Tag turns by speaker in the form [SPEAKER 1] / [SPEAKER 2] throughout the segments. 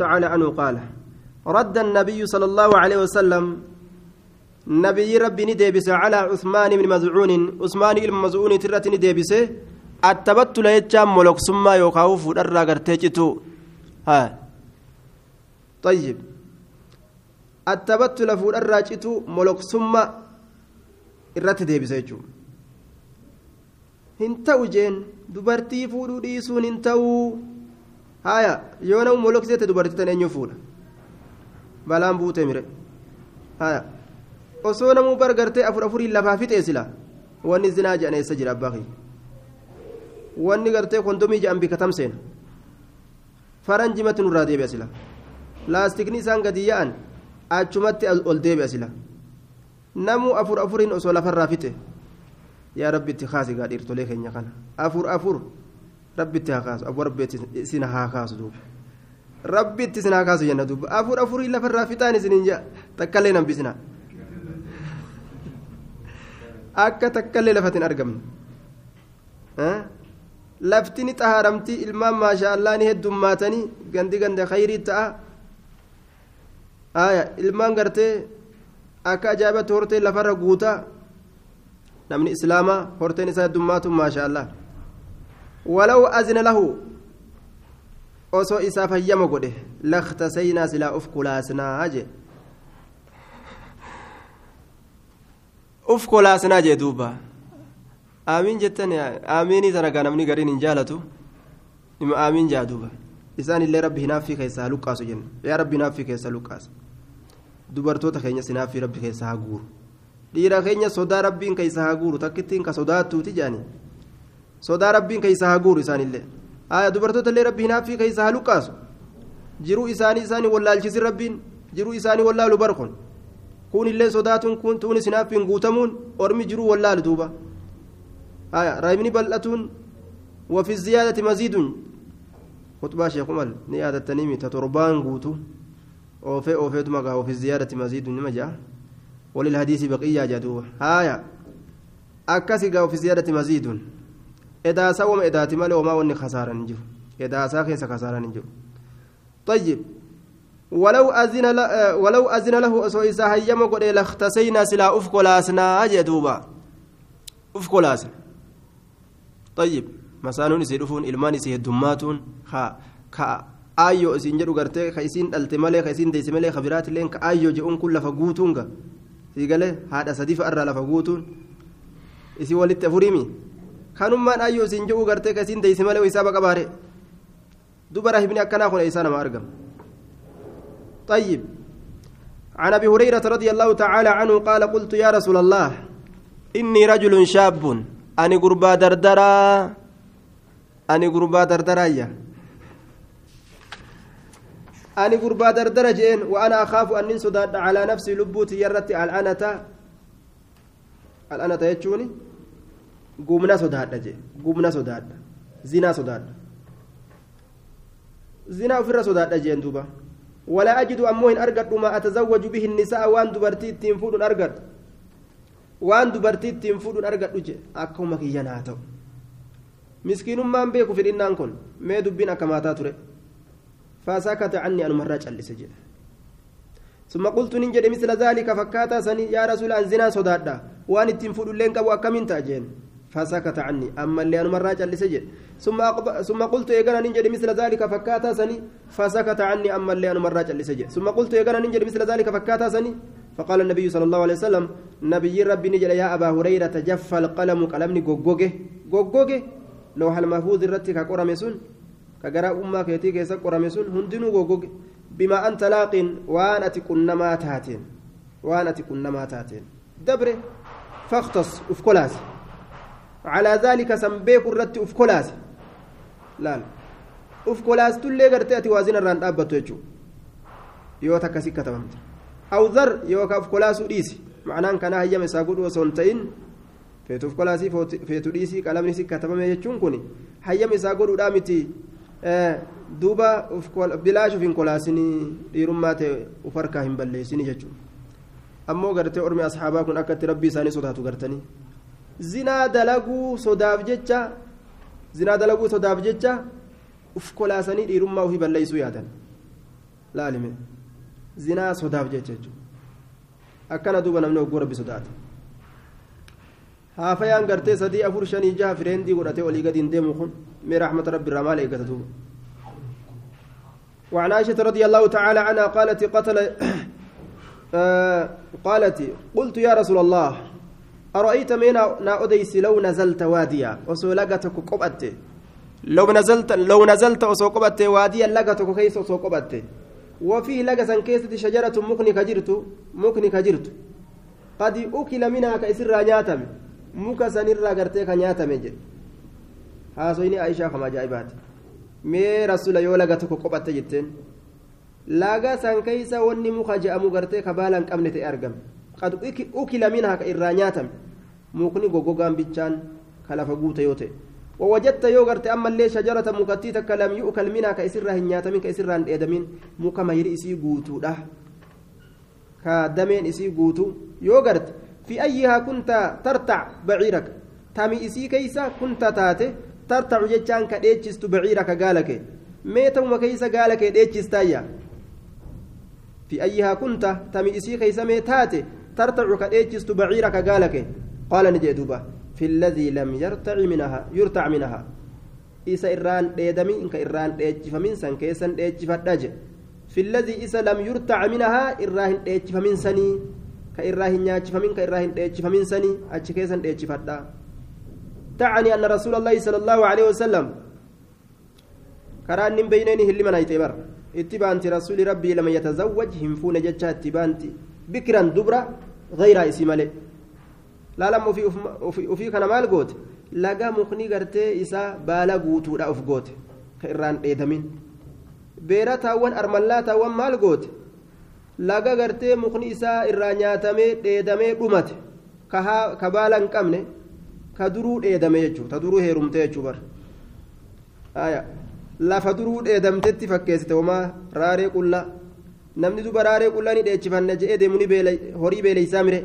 [SPEAKER 1] تعالى عنه قال رد النبي صلى الله عليه وسلم نبي ربي نديبس على عثمان بن مزعون عثمان بن مزعون ترت نديبس التبتل يجام ملوك ثم يخاوف درا غرتيجتو ها. طيب. التبتل فودرا جتو ملوك ثم irratti deebisa jechuudha hin ta'u jeen dubartii fuudhuu dhiisuun haya yoo namu molokseete dubartii tan eenyu fuudha balaan buute mire haya osoo namuu bargartee afur afurii lafaa fixee sila wanni zinaa jedhan eessa jira abbaa kiyya wanni gartee kondomii jedhan bika tamseen faranjimatti nurraa deebi'a sila laastikni isaan gadi yaa'an achumatti ol deebi'a sila namuu afur afuriin osoo lafarraa fixe yaa rabbi itti kaasi gaa dhiirtolee keenya kana afur afur rabbitti haa kaasu abu rabbitti isin haa kaasu duuba rabbitti isin haa kaasu jenna duuba afur afurii lafarraa fixaan isiniin jaa takkallee nambisina akka takkallee lafatin argamne lafti ni xahaaramti ilmaan maasha allaa ni heddummaatanii gandi ganda khayrii ta'a aya ilmaan gartee akka ajaa'ibatti hortee lafarra guutaa namni islaamaa horteen isaa heddummaatu maasha allah ولو أذن له osoo isaaf hayyama godhe laktasaynaa silaa uf kulaasnaa jee uf kulaasnaa jee duuba aamiin jettan aamiinii tanagaa namni gariin hin jaalatu nima aamiin jaa duuba isaan illee rabbi hinaaffii keessaa luqqaasu jenna yaa rabbi hinaaffii keessaa luqqaasa dubartoota keenya sinaaffii rabbi keessaa haa guuru dhiira keenya sodaa rabbiin keessaa haa guuru takkittiin ka sodaattuuti jaanii sodaa rabbiin keessa haa guuru isaanillee dubartoota illee rabbi hinaaffii keessa haa luqqaasu jiruu isaanii isaanii wallaalchisi rabbiin jiruu isaanii wallaalu barkun kun illee sodaatuun kun tuunis hinaaffiin guutamuun ormi jiruu wallaalu duuba raayimni bal'atuun wafi ziyaadati maziidun khutbaa sheek umal ni yaadattanii mita torbaan guutu oofee oofeetuma gaa wafi ziyaadati maziidun nima jaa وللحديث بقية جدوبة هايا أكسي في زيادة مزيد edaati malee homaa wanni kasaaran hin jiru edaasaa keessa kasaaraan hin jiru طيب ولو أذن ولو أذن له أسوء إسا هيما قد لاختصينا سلا أفكلاسنا جدوبا أفكلاسنا طيب مسانون يسيرفون إلمان يسيدماتون خا كا ayyoo isin jedhu gartee ka isin dhalte malee ka isin deesse malee kabiraati illee ka ayyoo jedhuun kun lafa guutuun ga sii galee haadha sadii fa'arraa lafa guutuun isii walitti afuriimi kanummaan ayyoo isin jedhu gartee ka isin deesse malee isaaba qabaare dubara hibni akkanaa kun isaa nama argama? طيب عن ابي هريره رضي الله تعالى عنه قال قلت يا رسول الله اني رجل شاب اني غربا دردرا اني غربا دردرا أني قربا دردرة جئين وأنا أخاف أن صداد على نفسي لبوتي يرت الأنة الأنة يجوني قومنا صداد جئ قومنا صداد زنا صداد زنا أفر صداد جئين دوبا ولا أجد أموهن أرقد ما أتزوج به النساء وأن دبرتي تنفود أرقد وأن دبرتي تنفود أرقد جئ أكوما كي يناتو مسكين ما بيكو في الإنان كن ما دبين أكماتا تري فسكت عني أن مرة جلس جد ثم قلت ننجد مثل ذلك فكاتا سني يا رسول أن زنا صدادا وأن التنفود لين كبوا كمين تاجين فسكت عني. أما اللي أن مرة جلس جد ثم أقب... ثم قلت يا ننجد مثل ذلك فكاتا سني فسكت عني. أما اللي أن مرة جلس جد ثم قلت يا ننجد مثل ذلك فكاتا سني فقال النبي صلى الله عليه وسلم نبي ربي نجد يا أبا هريرة جف القلم قلمني غوغوغه غوغوغه لوح المحفوظ الرتي كقرم سن kagaraa ummaa keetii keessa qorame sun hundinuu goggoge bimaa anta laaqin waan ati qunnamaa taateen waan ati qunnamaa taateen dabre faktas uf kolaase ati waazina irraan dhaabbattu jechuu yoo takka si katabamte aw dhar yookaa uf kolaasuu dhiisi macnaan kanaa hayyama isaa godhu osoo hin ta'in feetu uf kolaasii feetu dhiisii qalamni si katabame jechuun kun hayyama isaa godhuudhaa miti duuba bilaash uf hin kolaasinii dhiirummaa ta'e uf harkaa hin balleessinii jechuudha ammoo gartee ormi asxaabaa kun akkatti rabbii isaanii sodaatu gartanii zinaa dalaguu sodaaf jecha zinaa dalaguu sodaaf jecha uf kolaasanii dhiirummaa ofii balleessuu yaadan laalime zinaa sodaaf jecha jechuudha akkana duuba namni ogguu rabbi sodaata haafayaan gartee sadii afur shanii jaha fireendii godhatee olii gadiin deemu kun mee raaxmata rabbi irraa maal eeggata duuba وعن عائشة رضي الله تعالى عنها قالت قتل آه قالت قلت يا رسول الله أرأيت من أديس لو نزلت واديا؟ وسولقتك قبأت لو نزلت لو نزلت وسوقبت واديا لقتك كيس وسوقبت وفيه لقسا كيسة شجرة مكني كجرت مكني كجرت. قد أكل منها كيسر نياتم. مكسن الرقرتك نياتم جد هاسويني عائشة كما جايبات mee rasula yoo laga tokko qophatte jetteen laga san keeysa wanni muka je'amu gartee qad ukila minhaa ka irraa nyaatame mukni goggogaan bichaan ka lafa guute yoo ta'e ووجدت يوغرت أما اللي شجرة مكتيتك لم يؤكل منها كإسرها نياتمين كإسرها ندمين مكا ما يري إسي قوتو ده كدمين إسي قوتو يوغرت في أيها كنت ترتع بعيرك تامي إسي كيسا كنت تاتي tartacu jechaan ka dheechistu baciira ka gaala kee mee ta'uma keeysa gaala kee dheechistaayya fi ayyihaa ka gaala kee qaala ni jee duuba fi alladii lam yartaci minaha yurtac minaha isa irraan dheedamin ka irraan dheechifamin san keessan dheechifadha je fi alladii isa lam yurtac minahaa irraa hin dheechifamin sanii ka irraa hin nyaachifamin ka irraa hin dheechifamin sanii achi keessan dheechifadha تعني أن رسول الله صلى الله عليه وسلم كران بينين هل من ايتبر اتبانت رسول ربي لما يتزوج هنفون جتشا اتبانت bikiran dubra gayraa isii malee laalam ofii kana maal goote laga mukni gartee isaa baala guutuudha of goote ka irraan dheedamin beera taawwan armallaa taawwan maal goote laga gartee mukni isaa irraa nyaatamee dheedamee dhumate ka baala hin qabne ka duruu dheedame jechuudha ta duruu heerumte jechuudha lafa duruu dheedamtetti fakkeessite homaa raaree qullaa. Namni duba raaree qullaa ni dheechifanna jedhee deemu ni horii beeleysaa mire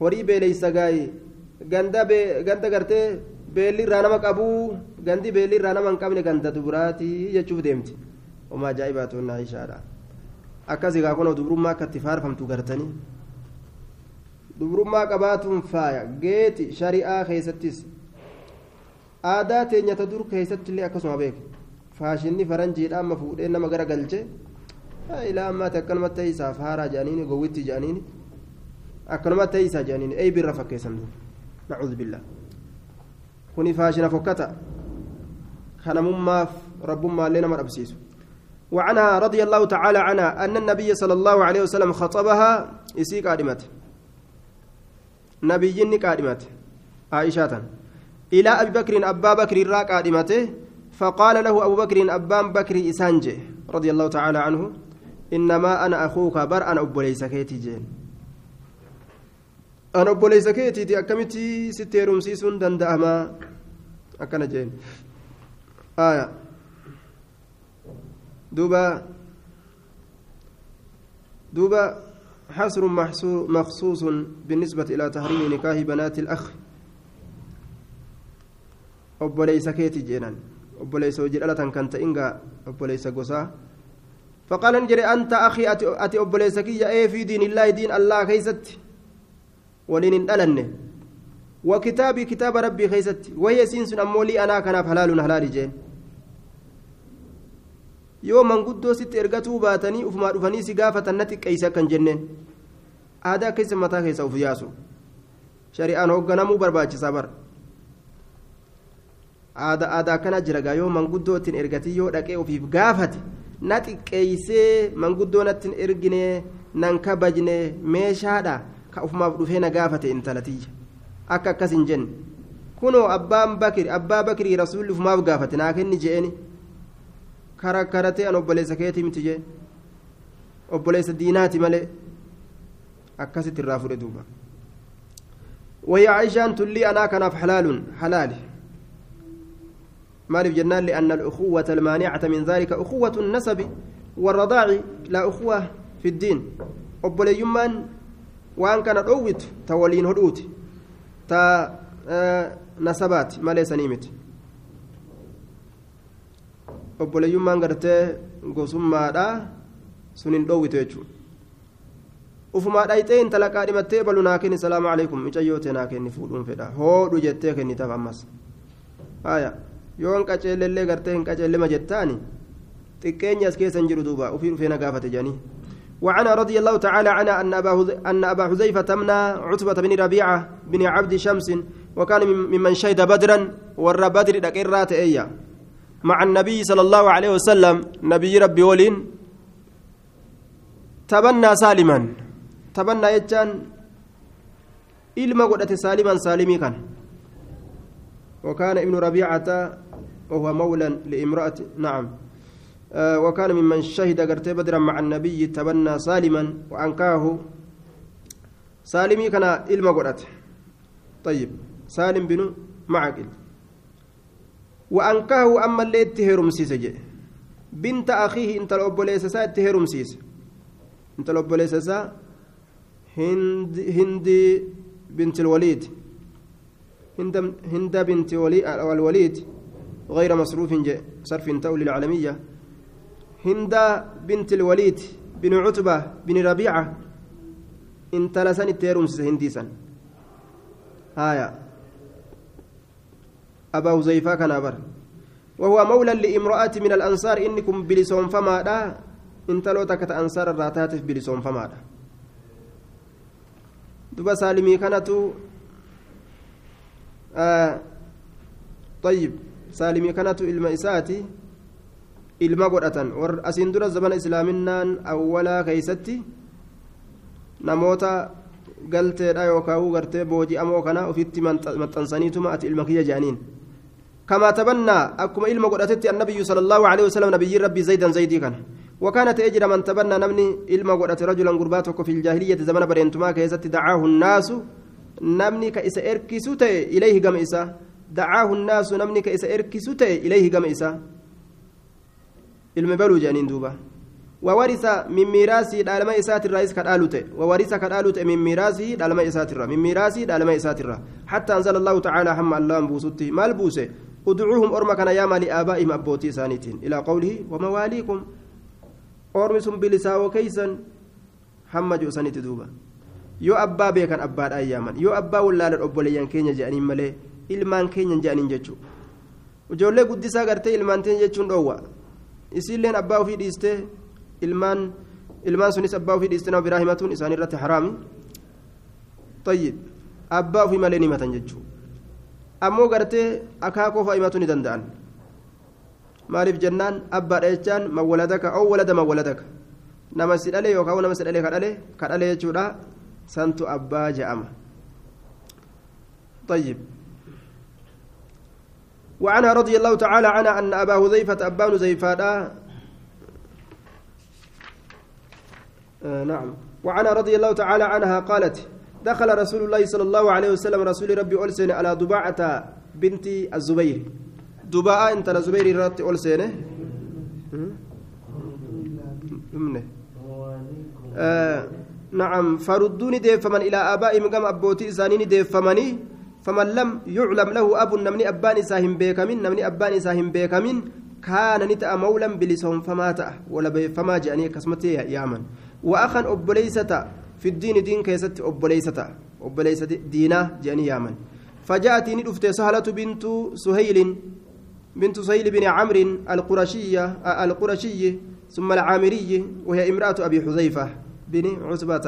[SPEAKER 1] horii beeleysa gaayi ganda ganda gartee beelli irraa nama qabuu gandi beelli irraa nama hin qabne ganda dubraatii jechuuf deemti homaa ajaa'ibaatu naa ishaadha akkasii gaa kunoo dubrummaa akka itti faarfamtu gartanii. dubrummaa qabaatuun faaya geeti shari'aa keessattis aadaa teenyata dur keessatti illee akkasuma beeku faashinni faranjiidha amma fuudhee nama gara galche ilaa ammaati akkanumatti ta'isaaf haaraa jedhaniini gowwitti jedhaniini akkanumatti ta'isaa jedhaniini eey birra fakkeessan nacuudhu billaa kuni faashina fokkata kanamummaaf rabbummaallee nama dhabsiisu وعنها رضي الله تعالى عنها أن النبي صلى الله عليه وسلم خطبها إسيك آدمته نبيين قادمت عائشة إلى أبي بكر أبا بكر الراك قادمته فقال له أبو بكر أبان بكر إسانجي رضي الله تعالى عنه إنما أنا أخوك بر أنا أبو ليس كيتي جين أنا أبو ليس كيتي أكمتي ستيرم سيسون دندأما. أكنا جين آية. دوبا. دوبا. حصر مخصوص بالنسبة إلى تحريم نكاح بنات الأخ. obboleeysa keeti jedhan obboleeysa hojii dhalatan kan ta'ingaa obboleeysa gosaa فقال نجري أنت أخي أتي, أتي أبوليسك يا في دين الله دين الله كيست ولين ألنه وكتابي كتاب ربي كيست وهي سينس أمولي أنا كان حلال حلال جين manguddoo sitti ergatuu baatanii ufumaa dhufanii si gaafatan natti qeeysa kan jenneen aadaa keessa mataa keessa uf yaasu shari'aan hoogganamuu barbaachisaa bara aadaa aadaa akkana jira gaa yoo manguddoo ittiin ergatii yoo dhaqee ofiif gaafate na xiqqeeysee manguddoo natti hin ergine nan kabajne meeshaadha ka ufumaaf dhufee na gaafate intalatiyya akka akkas hin jenne kunoo abbaan bakiri abbaa bakirii rasuulli ufumaaf gaafate naa kenni je'eni karakkaratee an obboleessa keetii miti jee obboleessa diinaati malee akkasitti irraa fudhe duuba وهي عائشة تلي أنا كناف حلال حلال مالف جنان لأن الأخوة المانعة من ذلك أخوة النسب والرضاع لا أخوة في الدين أبولي يمان وأن كان أوت تولين هدوت تا آه نسبات ما ليس نيمت obboleeyyummaan gartee gosummaadha sun hin dhoowwitu jechuudha ufumaa dhayxee intala qaadhimattee balu naa kenni salaamu alaikum micayyoo tee naa kenni fuudhuun fedha hoodhu jettee kennitaaf ammas haya yoo hin qaceellellee gartee hin qaceellema jettaani? Xiqqeenyi as keessa hin jiru duuba. Ufii dhufee gaafate jedhanii وعن رضي الله تعالى عنها أن أبا أن أبا حذيفة تمنى عتبة بن ربيعة بن عبد شمس وكان ممن شهد بدرا ور بدر دقيرات إياه مع النبي صلى الله عليه وسلم نبي ربي ولين تبنى سالما تبنى يجان إلما قدت سالما سالمي كان وكان ابن ربيعة وهو مولى لامرأة نعم. آه وكان ممن شهد قرتي بدرا مع النبي تبنى سالما وأنكاه. سالمي كان إلما طيب سالم بن معقل. وأنكاه أما اللي اتهرم سيسجي. بنت أخيه انت الأبوليس سا اتهرم سيس. انت الأبوليس سا هند هند بنت الوليد. هند هند بنت ولي الوليد. غير مصروف صرف تولي العالمية. هند بنت الوليد بن عتبة بن ربيعة. انت لسان التهرم سيس هنديسا هايا. أبا هزيفة كان أبر. وهو مولى لامرأة من الأنصار إنكم بلسون فما دا انت لو تكت أنصار الراتات بلسون فما دا دبا سالمي كانت آه طيب. سالمي كانت المئساتي ilma godhatan asiin dura zamana islaaminaan awwalaa keeysatti namoota galteedha yookaan gartee booji'amoo kana ofitti maxxansaniituma ati ilma kiyya jedhaniin كما تبنى أكما إلما قدرتي النبي صلى الله عليه وسلم نبي ربي زيدا زيدي كان. وكانت أجر من تبنى نمني إلما قدرت رجلا قرباتك في الجاهلية زمن برينتما كيست دعاه الناس. نمني كإس إركسوت إليه قم إسا دعاه الناس نمني كإس إركسوت إليه قم إسا. إلما بلو جانين دوبا. وورث من ميراثه دالما إسات الرئيس كدالوته وورث كدالوته من ميراثه دالما إسات الرا. من ميراثه دالما إسات الرا. حتى أنزل الله تعالى حم الله بوسطه ما البوسة؟ ادعوهم أرمى كان ياما لآبائهم أبوتي سانيتين. إلى قوله ومواليكم. أرمسهم بلسا وكيسا. حم جوسانيت دوبا. yoo abbaa beekan abbaadha ayyaaman yoo abbaa wallaalan obboleeyyan keenya je'aniin malee ilmaan keenya je'aniin jechuu ijoollee guddisaa gartee ilmaan teenya jechuun dhoowwa isiilleen abbaa ofii dhiistee ilmaan ilmaan sunis abbaa ofii dhiistee nama biraa himatuun isaan irratti haraami tayyib abbaa ofii malee himatan jechuudha ammoo gartee akaakoo fa'a himatu ni danda'an maaliif jennaan abbaadha jechaan man waladaka oo walada man waladaka nama si dhale yookaan nama si dhale ka dhale ka dhale jechuudha santu abbaa je'ama طيب وعنها رضي الله تعالى عنها أن أبا هذيفة أبان زيفادا آه. نعم. وعنها رضي الله تعالى عنها قالت دخل رسول الله صلى الله عليه وسلم رسول ربي ألسن على دباعة بنت الزبير. دباعة أنت الزبير رات ألسن آه نعم. فردوني ديفمن إلى آبائهم قام أبوتي إسانيني ديفمني. فمن لم يعلم له أب نمني أبان إساهم بيكمين نمني أبان إساهم بيكمين كان نتأ مولا بلسهم فما تأ ولا فما جاني كسمتي يامن وأخا أبليسة في الدين دين كيست أبليسة أبليسة دينا جاني يامن فجاءتني دفت سهلة بنت سهيل بنت سهيل بن عمرو القرشية القرشي ثم العامري وهي امرأة أبي حذيفة بن عتبة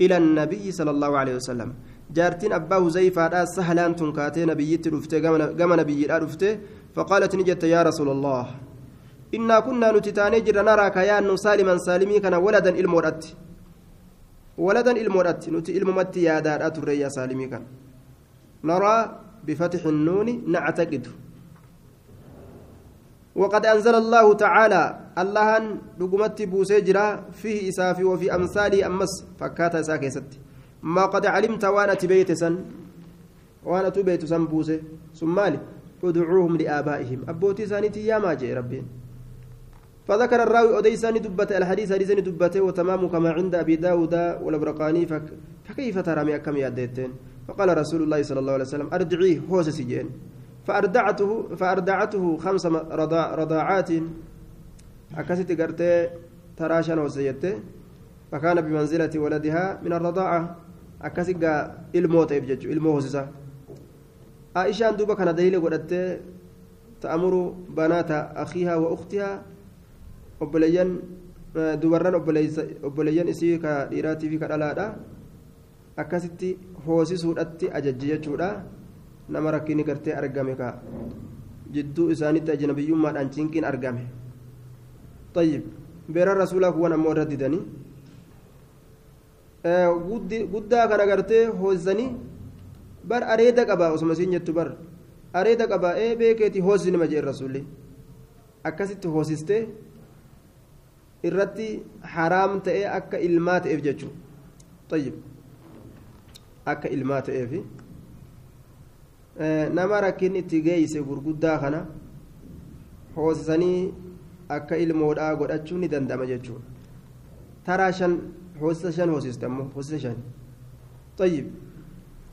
[SPEAKER 1] إلى النبي صلى الله عليه وسلم. جارتين أبا حذيفة سهلان تنكاتي نبيت دفت قام نبي دفت فقالت نجت يا رسول الله إنا كنا نتتاني جر نراك يا سالما سالمي كان ولدا المرأت ولدا المرأت نتي الممت يا دار أتري يا سالمي كان نرى بفتح النون نعتقد وقد أنزل الله تعالى الله لقمت بوسجرا فيه إسافي وفي أمثالي أمس فكاتا ساكيست ما قد علمت وأنا تبيت سن وأنا تبيت سن بوسي ثم مالي ادعوهم لآبائهم. أبوتي سانيتي يا ما جاء ربين فذكر الراوي أديساني دبته الحديث حديثني دبته وتمام كما عند أبي داود والبرقاني فك فكيف ترى كم يديتين فقال رسول الله صلى الله عليه وسلم أرجعيه هو سجين. فأردعته فأردعته خمس رضا رضاعات. أكست قرتي تراشا وسيته فكان بمنزلة ولدها من الرضاعة. أكست الموت يبجج الموت عائشة دوبا كان دليل قلت تأمر بنات أخيها وأختها وبليان dubarran obboleeyyan isii ka dhiiraatii fi ka dhalaadha akkasitti hoosisuudhatti ajajji jechuudha nama rakkinni gartee argame ka jidduu isaanitti ajnabiyyummaadhaan cinqiin argame طيب beera rasuulaa kuwwan ammoo irra didanii Eh, guddaa kana gartee hoosanii bar areeda qabaa osuma isiin jettu bar areeda qabaa ee beekeeti hoosni nama jee rasuulli akkasitti hoosistee irratti haraam ta'ee akka ilmaa ta'eef jechuudha. Tayyib. Akka ilmaa ta'eef. Eh, nama rakkin itti geeyse gurguddaa kana hoosisanii akka ilmoodhaa godhachuu ni danda'ama jechuudha. Taraa shan. Shan hoosiste ammoo hoosisa shan طيب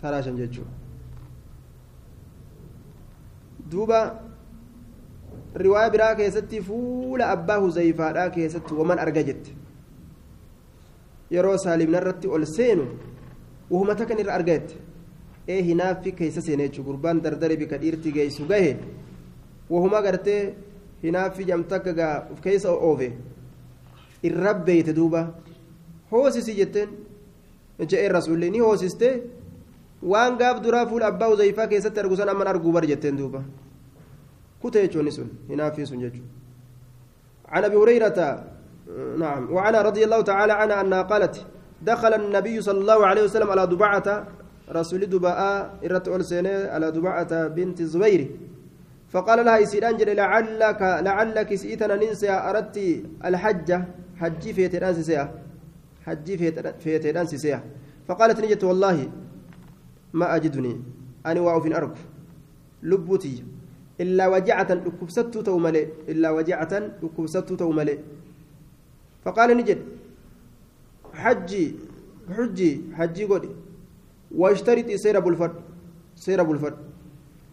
[SPEAKER 1] jechuudha duuba riwaayaa biraa keessatti fuula abbaa huzayfaadhaa keessatti waman arga jette yeroo saalimna irratti ol seenu wahuma takkan irra arga jette ee hinaaffi keessa seene jechuudha gurbaan dardare bika dhiirti geessu gahe wahuma gartee hinaaffi jamtakka gaa of keessa oofe irra beeyte duuba hoosisi jetteen. Je'een rasuulli ni hoosiste. Waan gaaf duraa fuula abbaa huzayfaa keessatti argu san amman arguu bar jetteen duuba. يجوني سن هنا في سن يجو عن ابي هريره نعم وعنها رضي الله تعالى عنها انها قالت دخل النبي صلى الله عليه وسلم على دبعة رسول دباء إرت سنة على دبعة بنت الزبير فقال لها إسيران جل لعلك لعلك سئتنا ننسى أردت الحجة حجي في تنانسي سيا حجي في تنانسي سيا فقالت نجت والله ما أجدني. أنا واقف أرك لبتي إلا وجعة ركبست توملي. إلا وجعة ركبست توملي. فقال نجد حجي حجي حجي قولي. واشترط سير أبو الفرد. سير أبو الفرد.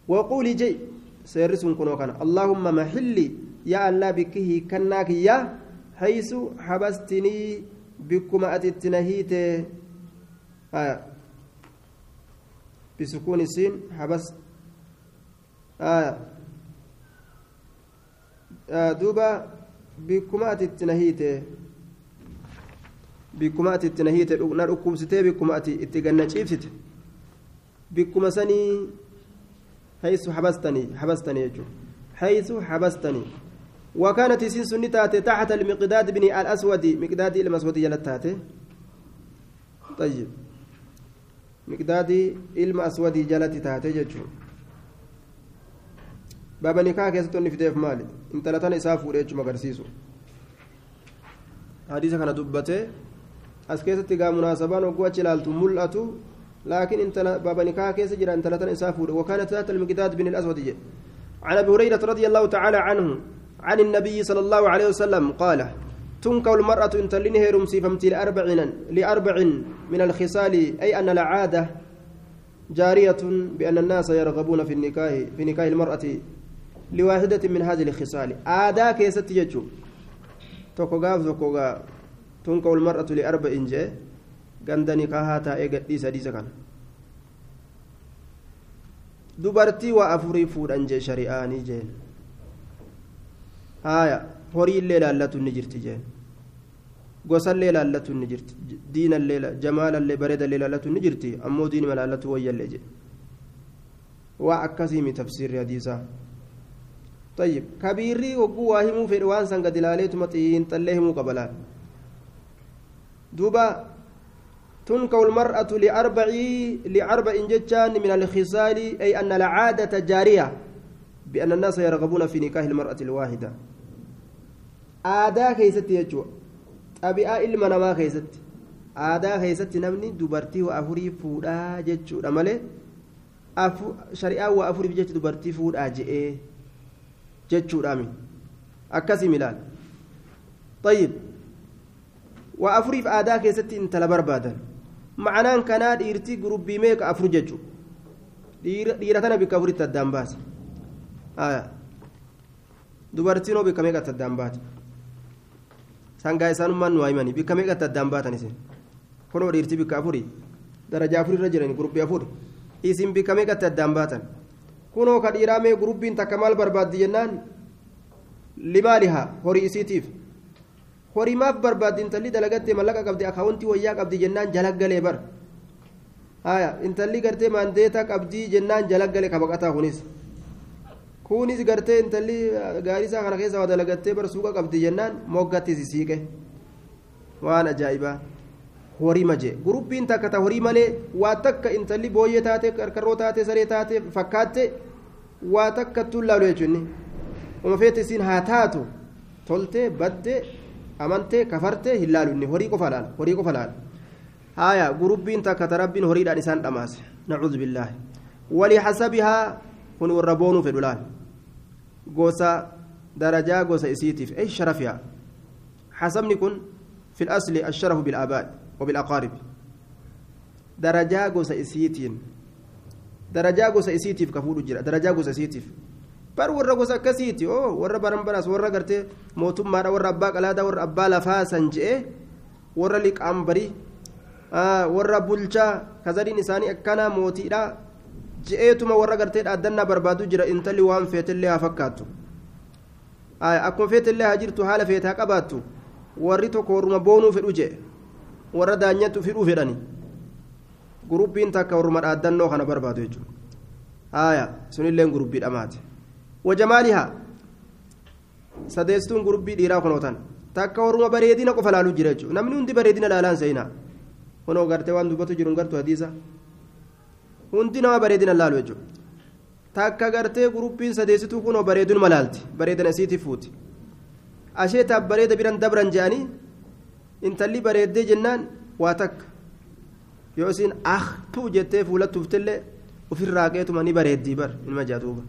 [SPEAKER 1] وقولي جي. سير سن كنو كان. اللهم محلي. يا الله بكه كناك يا حيث حبستني. بكما أتتنهيت آه بسكون السين حبس آه duuba bikkuma ati itti nahiite bikkuma ati itti nahiite na dhukkubsitee bikkuma ati itti ganna ciibsite bikkuma sanii haysu وكانت سين سنتات تحت المقداد بن الأسود مقداد المسود جلتاته طيب مقداد المسود جلت تاته جتشو keessatti onni fideef maali intala tana isaa fuudhee jechuma agarsiisu hadiisa kana dubbatee as keessatti gaa munaasabaan hogguu achi ilaaltu mul'atu laakiin intala baaba nikaa keessa jira intala tana isaa fuudhe wakaana taata almiqdaad bin عن ابي هريره رضي الله تعالى عنه عن النبي صلى الله عليه وسلم قال تنكو المرأة إن تلينه رمسيفمتي لأربع لأربع من الخصال أي أن العادة جارية بأن الناس يرغبون في النكاح في نكاح المرأة لواحدة من هذه الخصال. آدا كيست يجو توكو غاف توكو غا. تنكو المرأة لأربع إنجي ganda nikaahaa taa'ee gadhiisa hadiisa kana dubartii waa afurii fuudhan jee shari'aanii haya horii illee laallatu ni jirti jeen gosallee laallatu ni jirti diinallee jamaalallee bareedallee laallatu ni jirti ammoo diinima laallatu wayyallee jee waa akkasiimi tafsiirri hadiisaa طيب كبيري وقوا واهمو في روان سان قد لاليت مطين طلهم قبلان دوبا تنكو المرأة لأربع لأربع جتان من الخصال أي أن العادة جارية بأن الناس يرغبون في نكاح المرأة الواحدة آدا كيست يجوا طبيعة إلما نما كيست آدا كيست نمني دبرتي وأفري فودا جتشو أمالي أفو شريعة وأفري بجت دبرتي فودا جئ jechuudhaami akkasii milaal طيب waa afuriif aadaa keessatti intala barbaadan ma'anaan kanaa dhiirtii gurubbii meeqa afur jechu dhiira tana bikka afuritti addaan baase dubartiin oo bikka meeqatti addaan baate sangaa isaanummaan nu himanii bikka meeqatti addaan baatan isin kunoo dhiirti bikka afurii darajaa afurirra jiran gurubbii afur isin bikka meeqatti addaan baatan kunoo ka dhiiraa mee gurubbiin takka maal barbaaddi jennaan limaalihaa horii isiitiif horii maaf barbaaddi intalli dalagattee mallaqa qabdi akaawuntii wayyaa qabdi jennaan jalaggalee bar haya intalli gartee maandeetaa qabdii jennaan jalaggalee kabaqataa kunis kunis gartee intalli gaarii isaa kana keessa waa dalagattee bar suuqa qabdi jennaan moggatti sisiiqe waan ajaa'ibaa horii maje gurubbiin takka ta horii malee waa takka intalli booyyee taate qarqarroo taate saree taate fakkaatte waa takka tun laalu jechuun uma feete isiin haa taatu toltee baddee amantee kafartee hin laalu inni horii qofa laala horii qofa laala haaya gurubbiin takka ta rabbiin horiidhaan isaan dhamaase nacuudhu billaahi walii hasabihaa kun warra boonuu fedhu laal gosa darajaa gosa isiitiif ay sharafihaa hasabni kun في الأصل الشرف بالآباء وبالأقارب درجة غوسا إسيتين درجة غوسا إسيتيف كفول جرا درجة بر ورا غوسا كسيتي أو ورا برمبراس ورا غرتي موتوم مارا ورا أبا قلادا ورا أبا لفا سنجئ ورا لك أمبري آه ورا بولشا كزرين إساني أكنا موتيرا je'eetuma warra gartee dhaaddannaa barbaadu jira intalli waan feetillee haa fakkaattu akkuma feetillee haa jirtu haala feete haa qabaattu warri tokko warruma boonuu fedhu jee warra daanyattu fidhuu fedhani gurubbiin takka warruma dhaaddannoo kana barbaadu jechuudha haaya sunilleen gurubbii dhamaate wajamaalihaa sadeessituun gurubbii dhiiraa kunootan takka warruma bareedina qofa laaluu jira jechuudha namni hundi bareedina laalaan seenaa kunoo gartee waan dubbatu jiru gartuu hadiisa hundi nama bareedina laalu jechuudha takka gartee gurubbiin sadeessituu kunoo bareedinuma laalti bareedina isiitiif fuuti. asheetaaf bareeda biran dabran je'anii intalli bareeddee jennaan waa takka yoo isin ah tuu jettee fuulattuuftillee ofirraa qeetuma ni bareeddii bar ilma jaatuuba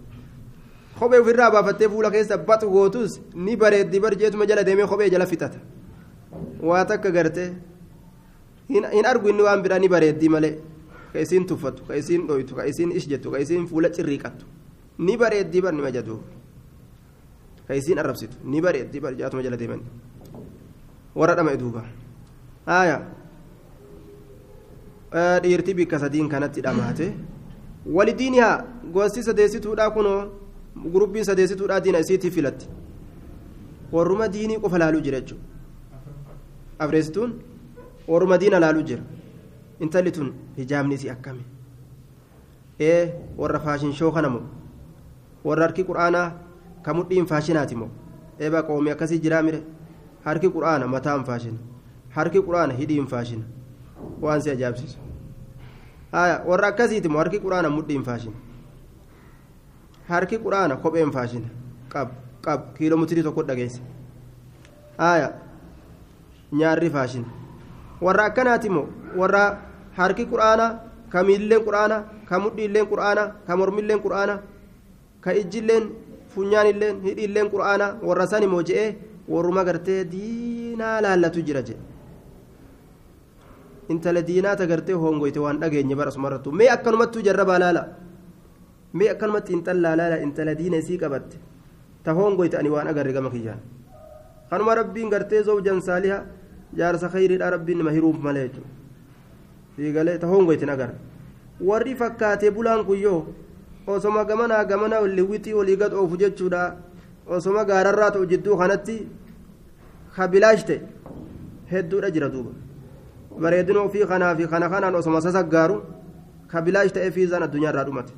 [SPEAKER 1] kophee ofirraa baafattee fuula keessa baxu gootus ni bareeddii bar jeetuma jala deemee kophee jala fixata waa takka gartee hin argu inni waan biraa ni bareeddii malee ish jettu ka isiin fuula cirriiqattu ni bareeddii bar nima jaatuuba ka isiin arrabsitu ni bareeddi barjaatuma jala deeman warra dhama duuba haaya dhiirti bikka sadiin kanatti dhamaate walidiinihaa gosti sadeessituudha kunoo gurubbiin sadeessituudha diina isiitii filatti warruma diinii qofa laaluu jira jechuudha afreessituun warruma diina laaluu jira intalli tun hijaabni isii akkami ee warra faashin shoo kana moo warra harki quraanaa ka mudhiin faashinaati moo eeba qoomii akkasii jiraa mire harki quraana mataan faashina harki quraana hidhiin faashina waan si ajaa'ibsiisu haya warra akkasiiti moo harki quraana mudhiin faashina harki quraana kopheen faashina qab qab kiiloomeetirii tokko dhageesse nyaarri faashina warra akkanaati moo? Warra harki quraana ka miilleen quraana ka mudhiilleen quraana ka mormilleen quraana ka ijjilleen funyaanilleen hidhiilleen quraana warra san immoo je'ee warruma gartee diinaa laallatu jira jedhe intala diinaata gartee hongoyte waan dhageenye bara sumarrattu mee akkanumattuu jarrabaa laala? Mee akkanumatti intalaa laala intala diina isii qabatte? Ta hongoyte ani waan agarre gama kiyyaan. Kanuma rabbiin gartee zawjan saaliha jaarsa khayriidha rabbiin nima hiruuf malee jechuudha fiigalee ta hongoyte agarre warri fakkaatee bulaan kuyyoo osoma gamanaa gamana liwwitii olii gad oofu jechuudha osoma gaararraa ta'u jidduu kanatti kabilaashte hedduudha jira duuba bareedina ofii kanaa fi kana kanaan osoma sasaggaaru kabilaash ta'ee fiizaan addunyaarraa dhumate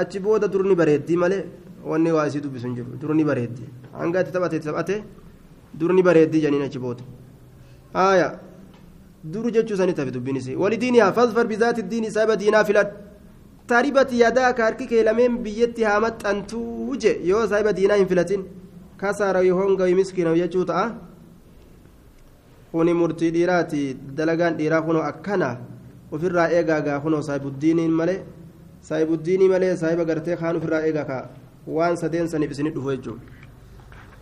[SPEAKER 1] achi booda durni bareeddii malee wanni waa isii dubbisu hin jiru durni bareeddii hanga itti taphate taphate durni bareeddii janiin achi booda آية. دور جتشو سني تفي دبينسي ولدينها فاظفر بذات الدين سبب دينا فلاد تربت يداك هركك لمن بيتي هامت أن توجه يو سبب دينا فلاتين كسر يهونغ يمسكين ويجوت أه kuni murtii dhiiraati dalagaan dhiiraa kunoo akkana ofirraa eegaa gaa kunoo saahibuddiiniin malee saahibuddiinii malee saahiba gartee kaan ofirraa eegaa kaa waan sadeen saniif isinitti dhufu jechuudha.